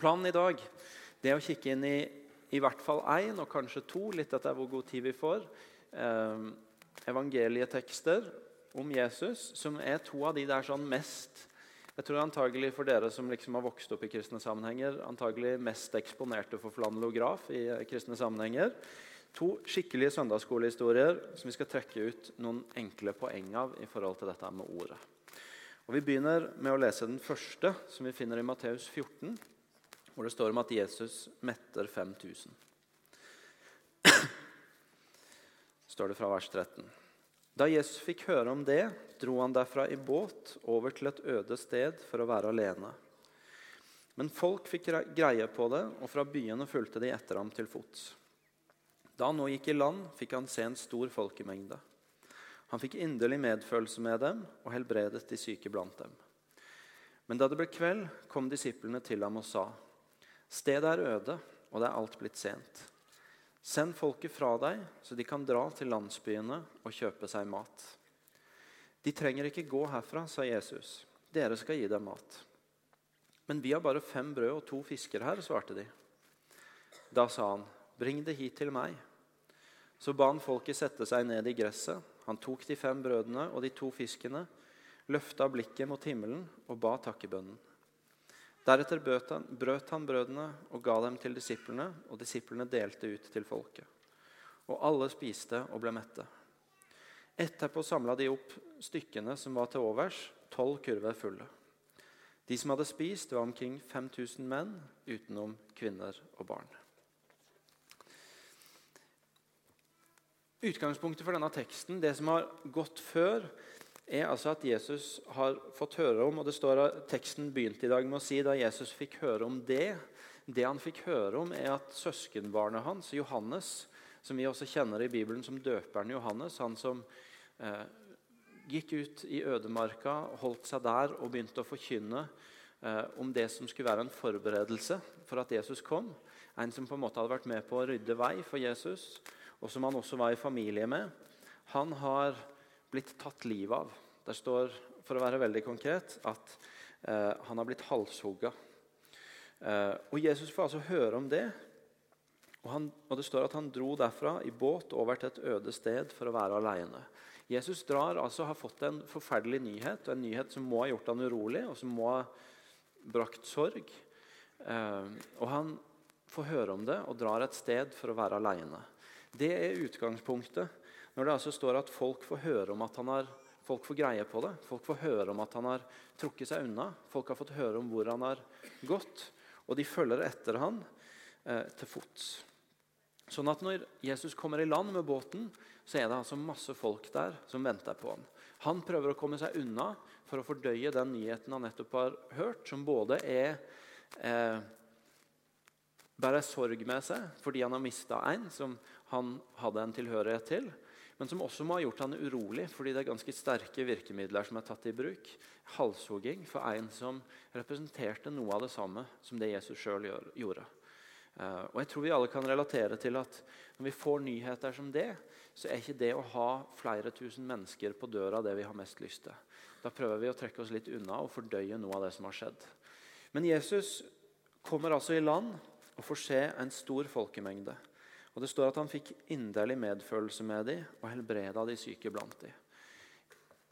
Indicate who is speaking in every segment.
Speaker 1: Planen i dag er å kikke inn i i hvert fall én, og kanskje to, litt etter hvor god tid vi får, eh, evangelietekster om Jesus, som er to av de der sånn mest jeg tror antagelig For dere som liksom har vokst opp i kristne sammenhenger, antagelig mest eksponerte for flanellograf i eh, kristne sammenhenger. To skikkelige søndagsskolehistorier som vi skal trekke ut noen enkle poeng av i forhold til dette med ordet. Og Vi begynner med å lese den første, som vi finner i Matteus 14, hvor det står om at Jesus metter 5000. står det fra vers 13. Da Jesus fikk høre om det, dro han derfra i båt over til et øde sted for å være alene. Men folk fikk greie på det, og fra byene fulgte de etter ham til fots. Da han nå gikk i land, fikk han se en stor folkemengde. Han fikk inderlig medfølelse med dem og helbredet de syke blant dem. Men da det ble kveld, kom disiplene til ham og sa.: Stedet er øde, og det er alt blitt sent. Send folket fra deg, så de kan dra til landsbyene og kjøpe seg mat. De trenger ikke gå herfra, sa Jesus. Dere skal gi dem mat. Men vi har bare fem brød og to fisker her, svarte de. Da sa han, bring det hit til meg. Så ba han folket sette seg ned i gresset. Han tok de fem brødene og de to fiskene, løfta blikket mot himmelen og ba takkebønnen. Deretter brøt han brødene og ga dem til disiplene, og disiplene delte ut til folket. Og alle spiste og ble mette. Etterpå samla de opp stykkene som var til overs, tolv kurver fulle. De som hadde spist, var omkring 5000 menn, utenom kvinner og barn. Utgangspunktet for denne teksten, det som har gått før, er altså at Jesus har fått høre om og det står at Teksten begynte i dag med å si da Jesus fikk høre om det. Det han fikk høre om, er at søskenbarnet hans, Johannes, som vi også kjenner i Bibelen som døperen Johannes, han som eh, gikk ut i ødemarka, holdt seg der og begynte å forkynne eh, om det som skulle være en forberedelse for at Jesus kom. En som på en måte hadde vært med på å rydde vei for Jesus, og som han også var i familie med. Han har blitt tatt livet av. Der står, for å være veldig konkret, at eh, han har blitt halshugga. Eh, og Jesus får altså høre om det. Og, han, og, Det står at han dro derfra i båt over til et øde sted for å være alene. Jesus drar, altså har fått en forferdelig nyhet, og en nyhet som må ha gjort han urolig, og som må ha brakt sorg. Eh, og Han får høre om det og drar et sted for å være alene. Det er utgangspunktet når det altså står at folk får høre om at han har folk får greie på det. Folk får høre om at han har trukket seg unna. Folk har fått høre om hvor han har gått. Og de følger etter han eh, til fots. Sånn at når Jesus kommer i land med båten, så er det altså masse folk der som venter på ham. Han prøver å komme seg unna for å fordøye den nyheten han nettopp har hørt, som både er eh, bærer sorg med seg fordi han har mista en som han hadde en tilhørighet til, men som også må ha gjort han urolig, fordi det er ganske sterke virkemidler som er tatt i bruk. Halshogging for en som representerte noe av det samme som det Jesus sjøl gjorde. Uh, og jeg tror vi alle kan relatere til at Når vi får nyheter som det, så er ikke det å ha flere tusen mennesker på døra det vi har mest lyst til. Da prøver vi å trekke oss litt unna og fordøye noe av det som har skjedd. Men Jesus kommer altså i land og får se en stor folkemengde. Og Det står at han fikk inderlig medfølelse med dem og helbreda de syke blant dem.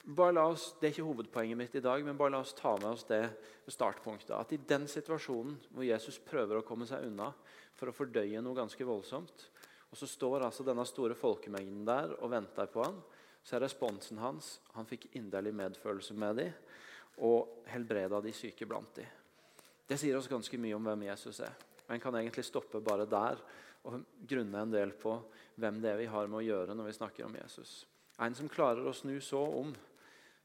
Speaker 1: Det er ikke hovedpoenget mitt i dag, men bare la oss ta med oss det startpunktet. At i den situasjonen hvor Jesus prøver å komme seg unna for å fordøye noe ganske voldsomt, og så står altså denne store folkemengden der og venter på ham, så er responsen hans han fikk inderlig medfølelse med dem og helbreda de syke blant dem. Det sier oss ganske mye om hvem Jesus er. Men En kan egentlig stoppe bare der og grunne en del på hvem det er vi har med å gjøre når vi snakker om Jesus. En som klarer å snu så om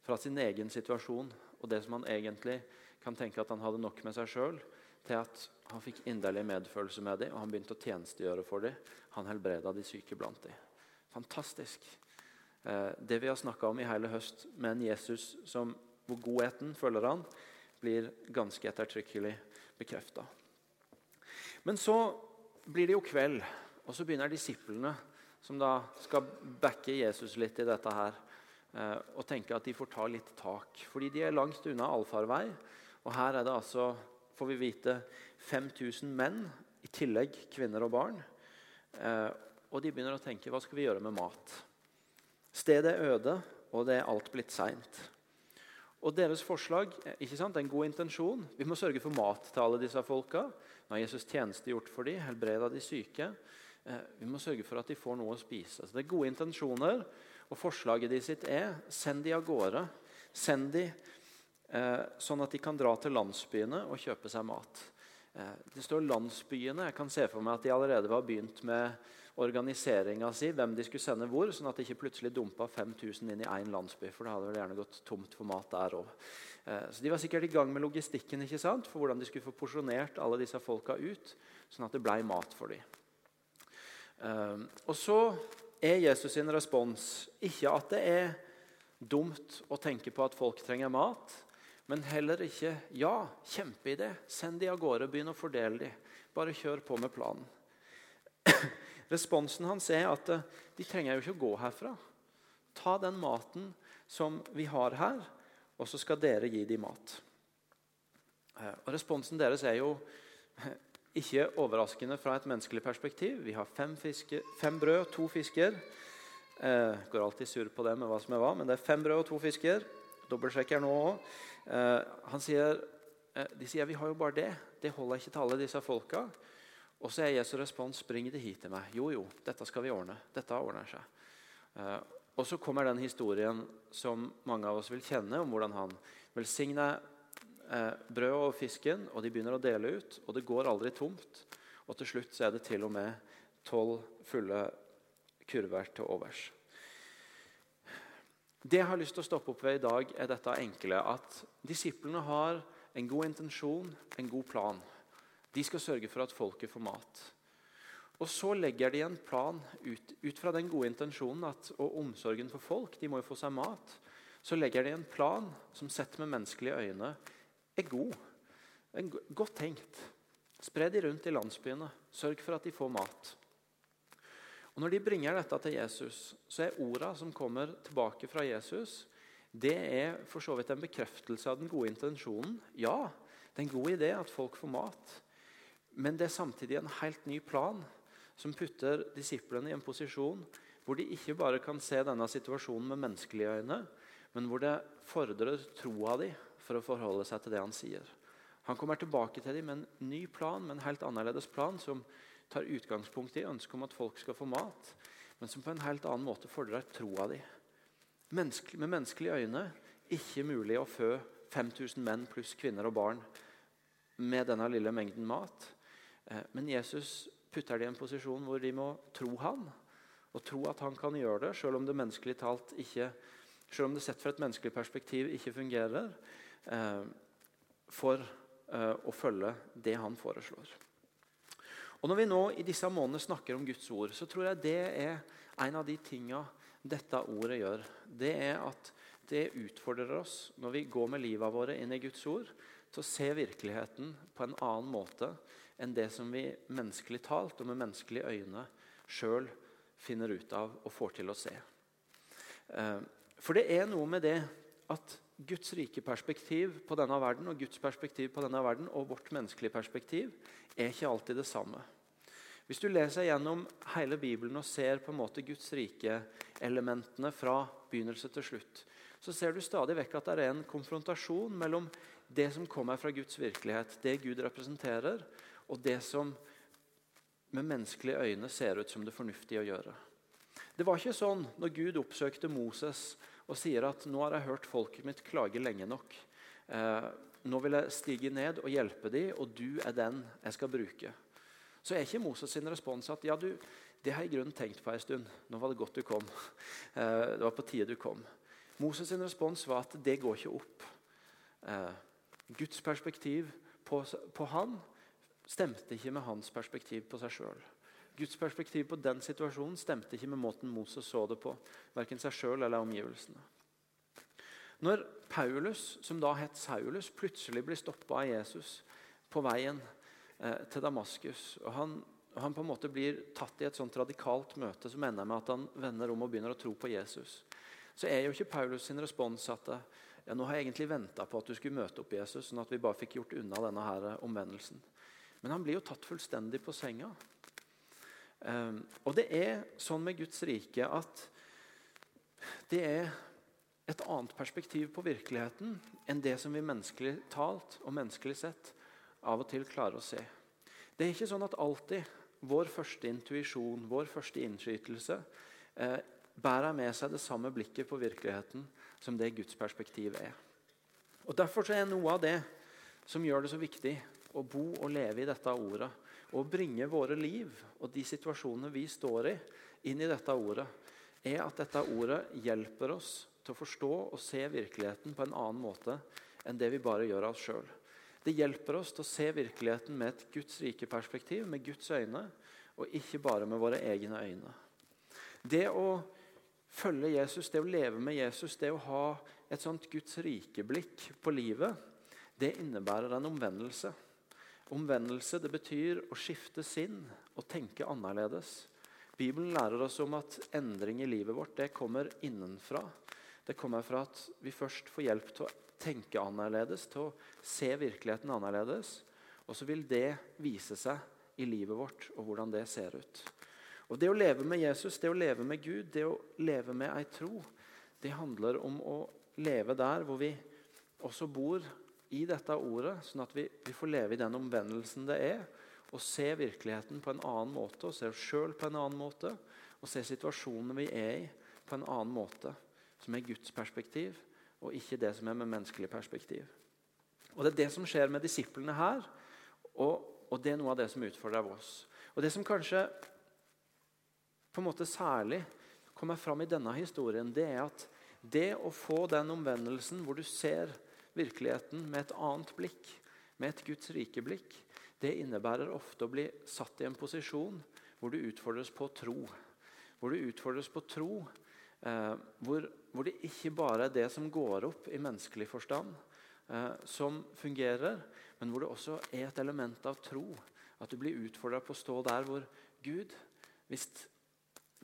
Speaker 1: fra sin egen situasjon og det som han egentlig kan tenke at han hadde nok med seg sjøl, til at han fikk inderlig medfølelse med dem, og han begynte å tjenestegjøre for dem. Han helbreda de syke blant dem. Fantastisk. Eh, det vi har snakka om i hele høst med en Jesus som, hvor godheten følger han, blir ganske ettertrykkelig bekrefta. Men så blir det jo kveld, og så begynner disiplene, som da skal backe Jesus litt i dette her, eh, og tenke at de får ta litt tak. Fordi de er langt unna allfarvei. Og her er det altså får vi vite 5000 menn, i tillegg kvinner og barn. Eh, og de begynner å tenke hva skal vi gjøre med mat. Stedet er øde, og det er alt blitt seint. Og deres forslag ikke sant, er en god intensjon. Vi må sørge for mat til alle disse folka. Nå har Jesus tjenestegjort for dem, helbreda de syke. Eh, vi må sørge for at de får noe å spise. Så Det er gode intensjoner. Og forslaget de sitt er send de av gårde. Send de eh, sånn at de kan dra til landsbyene og kjøpe seg mat. Eh, det står landsbyene. Jeg kan se for meg at de allerede var begynt med organiseringa si, hvem de skulle sende hvor, sånn at de ikke plutselig dumpa 5000 inn i én landsby. For da hadde vel gjerne gått tomt for mat der òg. Eh, så de var sikkert i gang med logistikken ikke sant? for hvordan de skulle få porsjonert alle disse folka ut, sånn at det ble mat for dem. Og så er Jesus sin respons ikke at det er dumt å tenke på at folk trenger mat, men heller ikke ja, kjempeidé, send de av gårde, begynn å fordele de. Bare kjør på med planen. Responsen hans er at eh, de trenger jo ikke å gå herfra. Ta den maten som vi har her, og så skal dere gi dem mat. Eh, og Responsen deres er jo ikke overraskende fra et menneskelig perspektiv. Vi har fem, fiske, fem brød, to fisker. Eh, går alltid sur på det med hva som er hva, men det er fem brød og to fisker. Dobbeltsjekker nå òg. Eh, sier, eh, de sier vi har jo bare det. Det holder ikke til alle disse folka. Og så er Jesu respons spring det hit til meg. Jo, jo, dette skal vi ordne. Dette ordner seg. Eh, og så kommer den historien som mange av oss vil kjenne, om hvordan han velsigner eh, brød og fisken, og de begynner å dele ut. Og det går aldri tomt. Og til slutt så er det til og med tolv fulle kurver til overs. Det jeg har lyst til å stoppe opp ved i dag, er dette enkle at disiplene har en god intensjon, en god plan. De skal sørge for at folket får mat. Og Så legger de en plan ut, ut fra den gode intensjonen at, og omsorgen for folk. De må jo få seg mat. Så legger de en plan som sett med menneskelige øyne er god. En godt tenkt. Spre de rundt i landsbyene. Sørg for at de får mat. Og Når de bringer dette til Jesus, så er orda som kommer tilbake fra Jesus, det er for så vidt en bekreftelse av den gode intensjonen. Ja, det er en god idé at folk får mat. Men det er samtidig en helt ny plan som putter disiplene i en posisjon hvor de ikke bare kan se denne situasjonen med menneskelige øyne, men hvor det fordrer troa di for å forholde seg til det han sier. Han kommer tilbake til dem med en ny plan, med en helt annerledes plan, som tar utgangspunkt i ønsket om at folk skal få mat, men som på en helt annen måte fordrer troa di. Menneske, med menneskelige øyne ikke mulig å fø 5000 menn pluss kvinner og barn med denne lille mengden mat. Eh, men Jesus putter de i en posisjon hvor de må tro han, og tro at han kan gjøre det, selv om det menneskelig talt ikke, selv om det sett fra et menneskelig perspektiv ikke fungerer, eh, for eh, å følge det han foreslår. Og Når vi nå i disse månedene snakker om Guds ord, så tror jeg det er en av de tinga dette ordet gjør. Det er at det utfordrer oss når vi går med livet våre inn i Guds ord, til å se virkeligheten på en annen måte enn det som vi menneskelig talt og med menneskelige øyne sjøl finner ut av og får til å se. Eh, for det er noe med det at Guds rike perspektiv på denne verden og Guds perspektiv på denne verden og vårt menneskelige perspektiv er ikke alltid det samme. Hvis du leser gjennom hele Bibelen og ser på en måte Guds rike-elementene fra begynnelse til slutt, så ser du stadig vekk at det er en konfrontasjon mellom det som kommer fra Guds virkelighet, det Gud representerer, og det som med menneskelige øyne ser ut som det fornuftige å gjøre. Det var ikke sånn når Gud oppsøkte Moses og sier at nå har jeg hørt folket mitt klage lenge nok. Eh, nå vil jeg stige ned og hjelpe dem, og du er den jeg skal bruke. Så er ikke Moses sin respons at ja, du, det har jeg i grunnen tenkt på en stund. Nå var det godt du kom. Eh, det var på tide du kom. Moses sin respons var at det går ikke opp. Eh, Guds perspektiv på, på han stemte ikke med hans perspektiv på seg sjøl. Guds perspektiv på den situasjonen stemte ikke med måten Moses så det på. Verken seg sjøl eller omgivelsene. Når Paulus, som da het Saulus, plutselig blir stoppa av Jesus på veien eh, til Damaskus og han, han, på en måte blir tatt i et sånt radikalt møte som ender med at han vender om og begynner å tro på Jesus, så er jo ikke Paulus sin respons at ja, nå har jeg egentlig venta på at du skulle møte opp Jesus, sånn at vi bare fikk gjort unna denne her omvendelsen. Men han blir jo tatt fullstendig på senga. Um, og det er sånn med Guds rike at det er et annet perspektiv på virkeligheten enn det som vi menneskelig talt og menneskelig sett av og til klarer å se. Det er ikke sånn at alltid vår første intuisjon, vår første innskytelse, eh, bærer med seg det samme blikket på virkeligheten som det Guds perspektiv er. Og Derfor er noe av det som gjør det så viktig å bo og leve i dette ordet, og bringe våre liv og de situasjonene vi står i, inn i dette ordet, er at dette ordet hjelper oss til å forstå og se virkeligheten på en annen måte enn det vi bare gjør av oss sjøl. Det hjelper oss til å se virkeligheten med et Guds rike perspektiv, med Guds øyne, og ikke bare med våre egne øyne. Det å følge Jesus, det å leve med Jesus, det å ha et sånt Guds rike-blikk på livet, det innebærer en omvendelse. Omvendelse det betyr å skifte sinn og tenke annerledes. Bibelen lærer oss om at endring i livet vårt det kommer innenfra. Det kommer fra at vi først får hjelp til å tenke annerledes, til å se virkeligheten annerledes. Og så vil det vise seg i livet vårt og hvordan det ser ut. Og Det å leve med Jesus, det å leve med Gud, det å leve med ei tro, det handler om å leve der hvor vi også bor i dette ordet, sånn at vi, vi får leve i den omvendelsen det er, og se virkeligheten på en annen måte, og se oss sjøl på en annen måte, og se situasjonene vi er i, på en annen måte, som er Guds perspektiv, og ikke det som er med menneskelig perspektiv. Og Det er det som skjer med disiplene her, og, og det er noe av det som utfordrer oss. Og Det som kanskje på en måte særlig kommer fram i denne historien, det er at det å få den omvendelsen hvor du ser virkeligheten med et annet blikk, med et Guds rike blikk, det innebærer ofte å bli satt i en posisjon hvor du utfordres på tro. Hvor du utfordres på tro, eh, hvor, hvor, det ikke bare er det som går opp i menneskelig forstand, eh, som fungerer, men hvor det også er et element av tro. At du blir utfordra på å stå der hvor Gud hvis,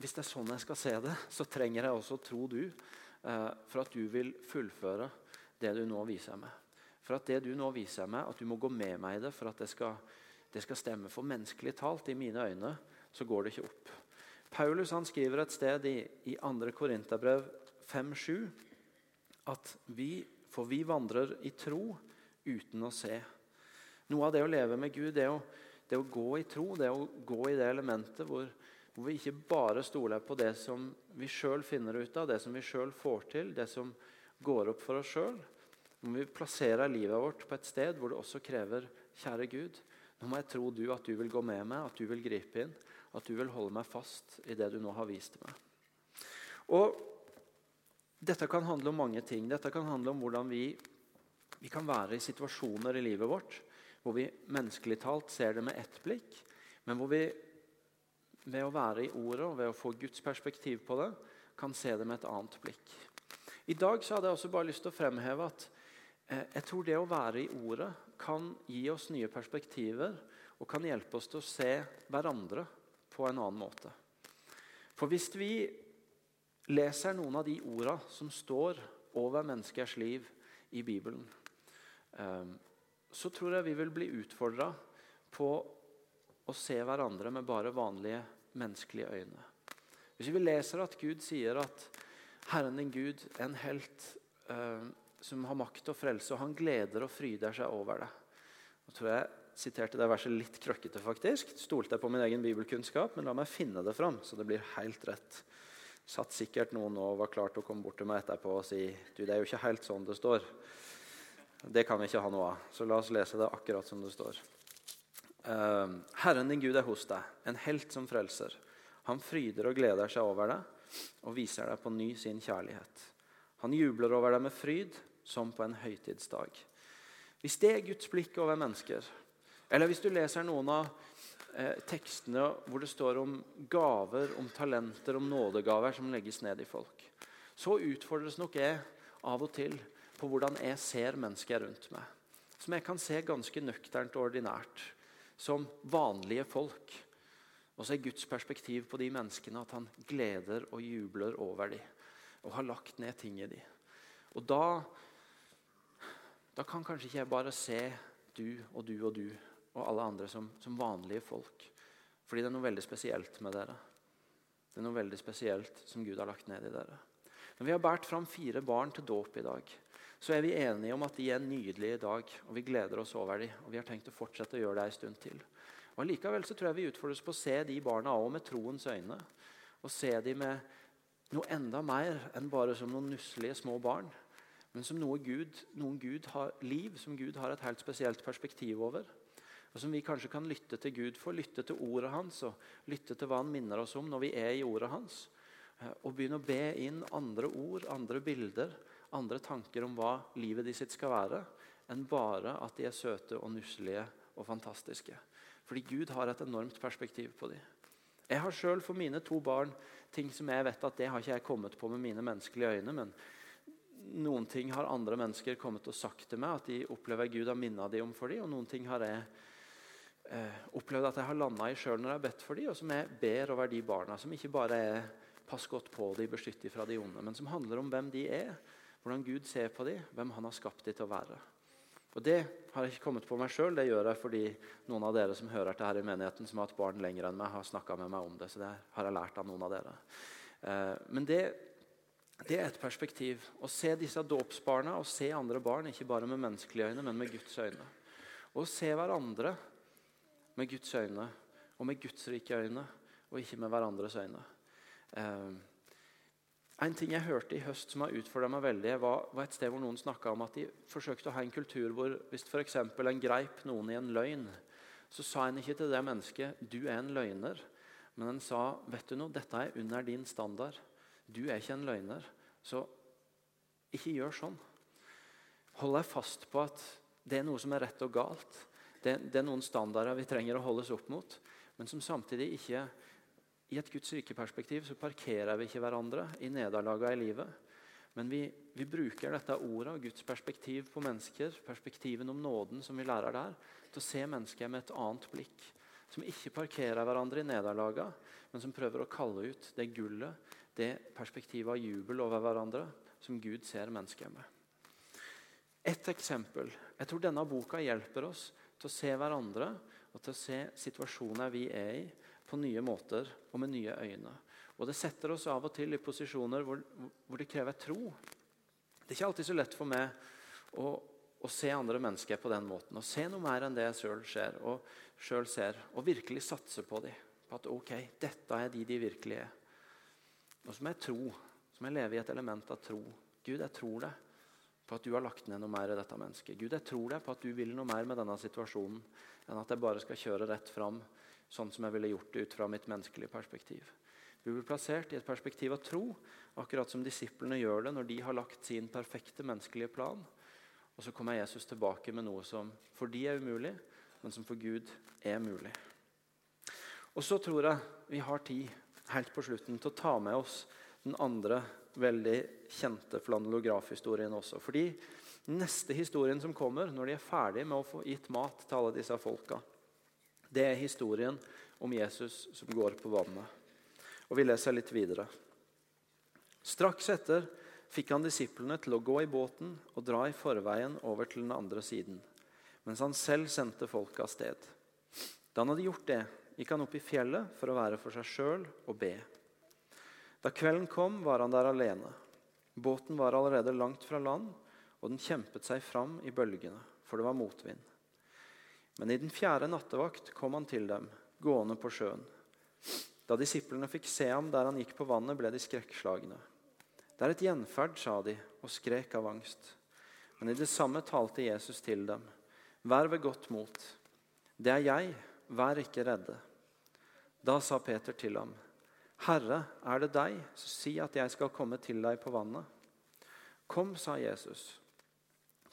Speaker 1: hvis, det er sånn jeg skal se det, så trenger jeg også tro du, eh, for at du vil fullføre det du nå viser meg. For at det du nå viser meg, at du må gå med meg i det for at det skal, det skal stemme. For menneskelig talt, i mine øyne, så går det ikke opp. Paulus han skriver et sted i, i 2. Korinterbrev 5,7 at vi, for vi vandrer i tro uten å se. Noe av det å leve med Gud, det å, det å gå i tro, det å gå i det elementet hvor, hvor vi ikke bare stoler på det som vi sjøl finner ut av, det som vi sjøl får til, det som går opp for oss sjøl. Når vi plasserer livet vårt på et sted hvor det også krever Kjære Gud, nå må jeg tro du at du vil gå med meg, at du vil gripe inn, at du vil holde meg fast i det du nå har vist meg. Og Dette kan handle om mange ting. Dette kan handle om hvordan vi, vi kan være i situasjoner i livet vårt hvor vi menneskelig talt ser det med ett blikk, men hvor vi ved å være i ordet og ved å få Guds perspektiv på det, kan se det med et annet blikk. I dag så hadde jeg også bare lyst til å fremheve at eh, jeg tror det å være i ordet kan gi oss nye perspektiver og kan hjelpe oss til å se hverandre på en annen måte. For hvis vi leser noen av de orda som står over menneskers liv i Bibelen, eh, så tror jeg vi vil bli utfordra på å se hverandre med bare vanlige menneskelige øyne. Hvis vi leser at Gud sier at Herren din Gud en helt eh, som har makt å frelse, og han gleder og fryder seg over det. Nå tror jeg siterte det verset litt krøkkete, faktisk. Stolte jeg på min egen bibelkunnskap, men la meg finne det fram, så det blir helt rett. Satt sikkert noen og var klar til å komme bort til meg etterpå og si du, det er jo ikke helt sånn det står. Det kan vi ikke ha noe av, så la oss lese det akkurat som det står. Uh, Herren din Gud er hos deg, en helt som frelser. Han fryder og gleder seg over deg og viser deg på ny sin kjærlighet. Han jubler over deg med fryd, som på en høytidsdag. Hvis det er Guds blikk over mennesker, eller hvis du leser noen av eh, tekstene hvor det står om gaver, om talenter, om nådegaver som legges ned i folk, så utfordres nok jeg av og til på hvordan jeg ser mennesker rundt meg. Som jeg kan se ganske nøkternt og ordinært. Som vanlige folk. Og så er Guds perspektiv på de menneskene at han gleder og jubler over dem. Og har lagt ned ting i dem. Og da da kan kanskje ikke jeg bare se du og du og du og alle andre som, som vanlige folk. Fordi det er noe veldig spesielt med dere. Det er noe veldig spesielt som Gud har lagt ned i dere. Når vi har båret fram fire barn til dåp i dag, så er vi enige om at de er nydelige i dag. og Vi gleder oss over dem, og vi har tenkt å fortsette å gjøre det en stund til. Og Likevel så tror jeg vi utfordres på å se de barna også med troens øyne. Og se dem med noe enda mer enn bare som noen nusselige små barn. Men som noe Gud, noen Gud har, liv som Gud har et helt spesielt perspektiv over og som vi kanskje kan lytte til Gud for. Lytte til ordet hans og lytte til hva han minner oss om når vi er i ordet hans. Eh, og begynne å be inn andre ord, andre bilder, andre tanker om hva livet de sitt skal være, enn bare at de er søte og nusselige og fantastiske. Fordi Gud har et enormt perspektiv på dem. Jeg har sjøl for mine to barn ting som jeg vet at det har ikke jeg kommet på med mine menneskelige øyne. men noen ting har andre mennesker kommet og sagt til meg at de opplever Gud har minnet dem om for dem, og noen ting har jeg eh, opplevd at jeg har landa i sjøl når jeg har bedt for dem, og som jeg ber over de barna. Som ikke bare er 'pass godt på dem, beskytt dem fra de onde', men som handler om hvem de er, hvordan Gud ser på dem, hvem han har skapt dem til å være. Og Det har jeg ikke kommet på meg sjøl, det gjør jeg fordi noen av dere som hører til her i menigheten, som har hatt barn lenger enn meg, har snakka med meg om det. Så det har jeg lært av noen av dere. Eh, men det, det er et perspektiv. Å se disse dåpsbarna og se andre barn, ikke bare med menneskelige øyne, men med Guds øyne. Og å se hverandre med Guds øyne og med Guds rike øyne, og ikke med hverandres øyne. En ting jeg hørte i høst som har utfordra meg veldig, var, var, et sted hvor noen snakka om at de forsøkte å ha en kultur hvor hvis f.eks. en greip noen i en løgn, så sa en ikke til det mennesket 'du er en løgner', men en sa 'vet du noe, dette er under din standard'. Du er ikke en løgner, så ikke gjør sånn. Hold deg fast på at det er noe som er rett og galt. Det, det, er noen standarder vi trenger å holdes opp mot, men som samtidig ikke I et Guds rike-perspektiv så parkerer vi ikke hverandre i nederlagene i livet. Men vi, vi, bruker dette ordet og Guds perspektiv på mennesker, perspektiven om nåden som vi lærer der, til å se mennesker med et annet blikk. Som ikke parkerer hverandre i nederlagene, men som prøver å kalle ut det gullet, det perspektivet av jubel over hverandre, som Gud ser mennesker med. Et eksempel. Jeg tror denne boka hjelper oss til å se hverandre og til å se situasjoner vi er i, på nye måter og med nye øyne. Og Det setter oss av og til i posisjoner hvor, hvor det krever tro. Det er ikke alltid så lett for meg å, å se andre mennesker på den måten. Å se noe mer enn det jeg sjøl ser, og, selv ser, og virkelig satse på dem. På at ok, dette er de de virkelig er. Og så må jeg tro. Så må jeg leve i et element av tro. Gud, jeg tror det på at du har lagt ned noe mer i dette mennesket. Gud, jeg tror deg på at du vil noe mer med denne situasjonen enn at jeg bare skal kjøre rett fram sånn som jeg ville gjort det ut fra mitt menneskelige perspektiv. Vi blir plassert i et perspektiv av tro, akkurat som disiplene gjør det når de har lagt sin perfekte menneskelige plan. Og så kommer Jesus tilbake med noe som for de er umulig, men som for Gud er mulig. Og så tror jeg vi har tid helt på slutten til å ta med oss den andre veldig kjente flanellografhistorien også. Fordi neste historien som kommer, når de er ferdig med å få gitt mat til alle disse folka, det er historien om Jesus som går på vannet. Og Vi leser litt videre. Straks etter fikk han disiplene til å gå i båten og dra i forveien over til den andre siden, mens han selv sendte folket av sted. Da han hadde gjort det, gikk han opp i fjellet for å være for seg sjøl og be. Da kvelden kom, var han der alene. Båten var allerede langt fra land, og den kjempet seg fram i bølgene, for det var motvind. Men i den fjerde nattevakt kom han til dem, gående på sjøen. Da disiplene fikk se ham der han gikk på vannet, ble de skrekkslagne. Det er et gjenferd, sa de, og skrek av angst. Men i det samme talte Jesus til dem. Vær ved godt mot. Det er jeg, vær ikke redde. Da sa Peter til ham, 'Herre, er det deg, så si at jeg skal komme til deg på vannet.' 'Kom', sa Jesus.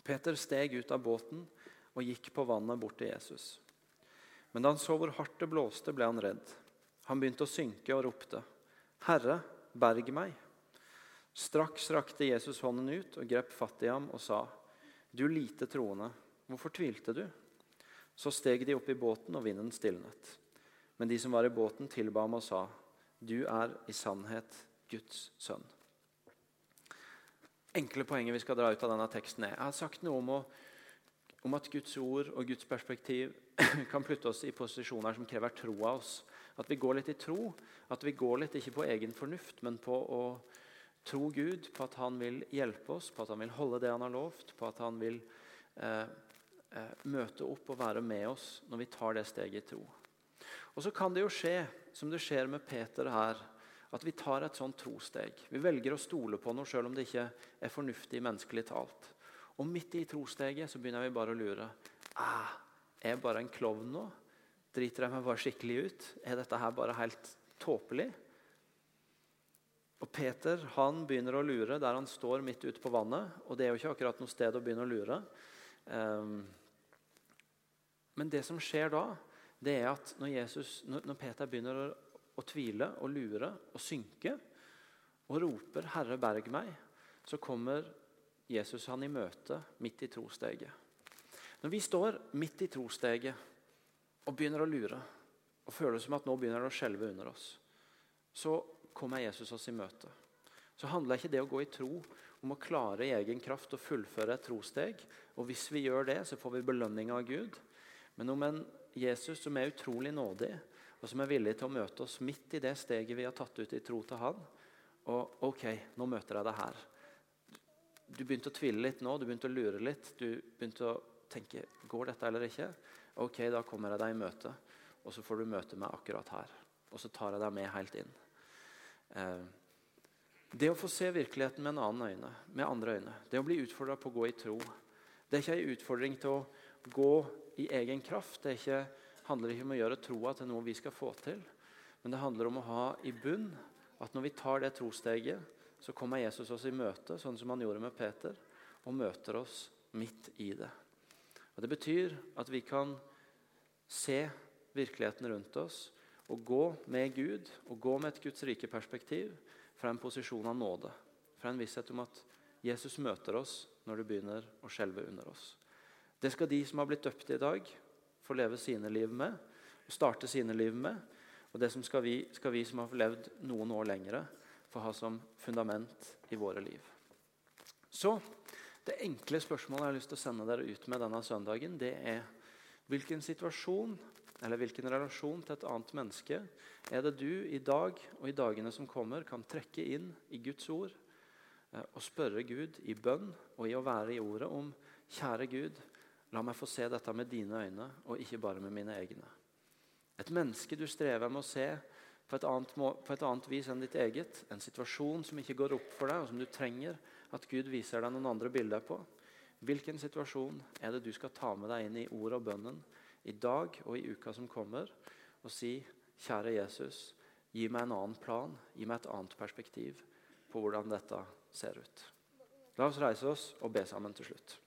Speaker 1: Peter steg ut av båten og gikk på vannet bort til Jesus. Men da han så hvor hardt det blåste, ble han redd. Han begynte å synke og ropte, 'Herre, berg meg.' Straks rakte Jesus hånden ut og grep fatt i ham og sa, 'Du lite troende, hvorfor tvilte du?' Så steg de opp i båten, og vinden stilnet. Men de som var i båten, tilba ham og sa, du er i sannhet Guds sønn. Enkle poenget vi skal dra ut av denne teksten er Jeg har sagt noe om å om at Guds ord og Guds perspektiv kan plutte oss i posisjoner som krever tro av oss. At vi går litt i tro. At vi går litt ikke på egen fornuft, men på å tro Gud, på at han vil hjelpe oss, på at han vil holde det han har lovt, på at han vil eh, eh, møte opp og være med oss når vi tar det steget i tro. Og Så kan det jo skje, som det skjer med Peter her, at vi tar et sånt trosteg. Vi velger å stole på noe selv om det ikke er fornuftig menneskelig talt. Og midt i trosteget så begynner vi bare å lure. Ah, er jeg bare en klovn nå? Driter jeg meg bare skikkelig ut? Er dette her bare helt tåpelig? Og Peter han begynner å lure der han står midt ute på vannet. Og det er jo ikke akkurat noe sted å begynne å lure. Um, men det som skjer da, det er at når, Jesus, når Peter begynner å, å, tvile og lure og synke, og roper 'Herre, berg meg', så kommer Jesus han i møte midt i trosteget. Når vi står midt i trosteget og begynner å lure og føler som at nå begynner det å skjelve under oss, så kommer Jesus oss i møte. Så handler ikke det å gå i tro om å klare i egen kraft å fullføre et trosteg. Og hvis vi gjør det, så får vi belønning av Gud. Men om en Jesus som er utrolig nådig, og som er villig til å møte oss midt i det steget vi har tatt ut i tro til Han, og OK, nå møter jeg deg her du begynte å tvile litt nå, du begynte å lure litt. Du begynte å tenke går dette eller ikke. Ok, da kommer jeg deg i møte, og så får du møte meg akkurat her. Og så tar jeg deg med helt inn. Eh, det å få se virkeligheten med en annen øyne, med andre øyne, det å bli utfordra på å gå i tro, det er ikke en utfordring til å gå i egen kraft. Det ikke, handler ikke om å gjøre troa til noe vi skal få til. Men det handler om å ha i bunn at når vi tar det trosteget, så kommer Jesus oss i møte, sånn som han gjorde med Peter, og møter oss midt i det. Og Det betyr at vi kan se virkeligheten rundt oss og gå med Gud og gå med et Guds rike perspektiv fra en posisjon av nåde. Fra en visshet om at Jesus møter oss når det begynner å skjelve under oss. Det skal de som har blitt døpt i dag, få leve sine liv med, starte sine liv med. Og det skal vi, skal vi som har levd noen år lengre, få ha som fundament i våre liv. Så det enkle spørsmålet jeg har lyst til å sende dere ut med denne søndagen, det er hvilken situasjon eller hvilken relasjon til et annet menneske er det du i dag og i dagene som kommer, kan trekke inn i Guds ord eh, og spørre Gud i bønn og i å være i ordet om Kjære Gud, la meg få se dette med dine øyne og ikke bare med mine egne. Et menneske du strever med å se på et, annet, på et, annet, vis enn ditt eget. En situasjon som ikke går opp for deg, og som du trenger at Gud viser deg noen andre bilder på. Hvilken situasjon er det du skal ta med deg inn i ordet og bønnen i dag og i uka som kommer, og si, kjære Jesus, gi meg en annen plan, gi meg et annet perspektiv på hvordan dette ser ut. La oss reise oss og be sammen til slutt.